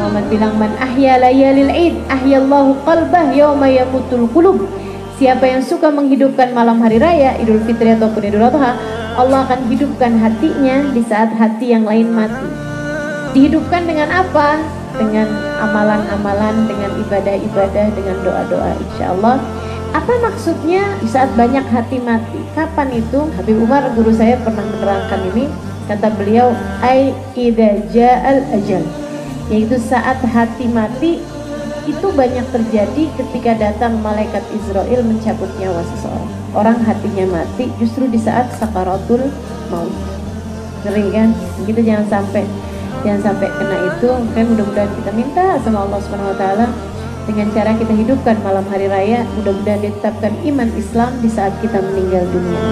Muhammad bilang man ahya layalil id ahyallahu qalbah yauma yamutul qulub Siapa yang suka menghidupkan malam hari raya Idul Fitri ataupun Idul Adha Allah akan hidupkan hatinya di saat hati yang lain mati Dihidupkan dengan apa? Dengan amalan-amalan, dengan ibadah-ibadah, dengan doa-doa insya Allah apa maksudnya di saat banyak hati mati? Kapan itu? Habib Umar guru saya pernah menerangkan ini. Kata beliau, ai idza ja'al ajal. Yaitu saat hati mati itu banyak terjadi ketika datang malaikat Israel mencabut nyawa seseorang. Orang hatinya mati justru di saat sakaratul maut. Sering kan? Kita jangan sampai jangan sampai kena itu. Kan mudah-mudahan kita minta sama Allah Subhanahu wa taala dengan cara kita hidupkan malam hari raya mudah-mudahan ditetapkan iman Islam di saat kita meninggal dunia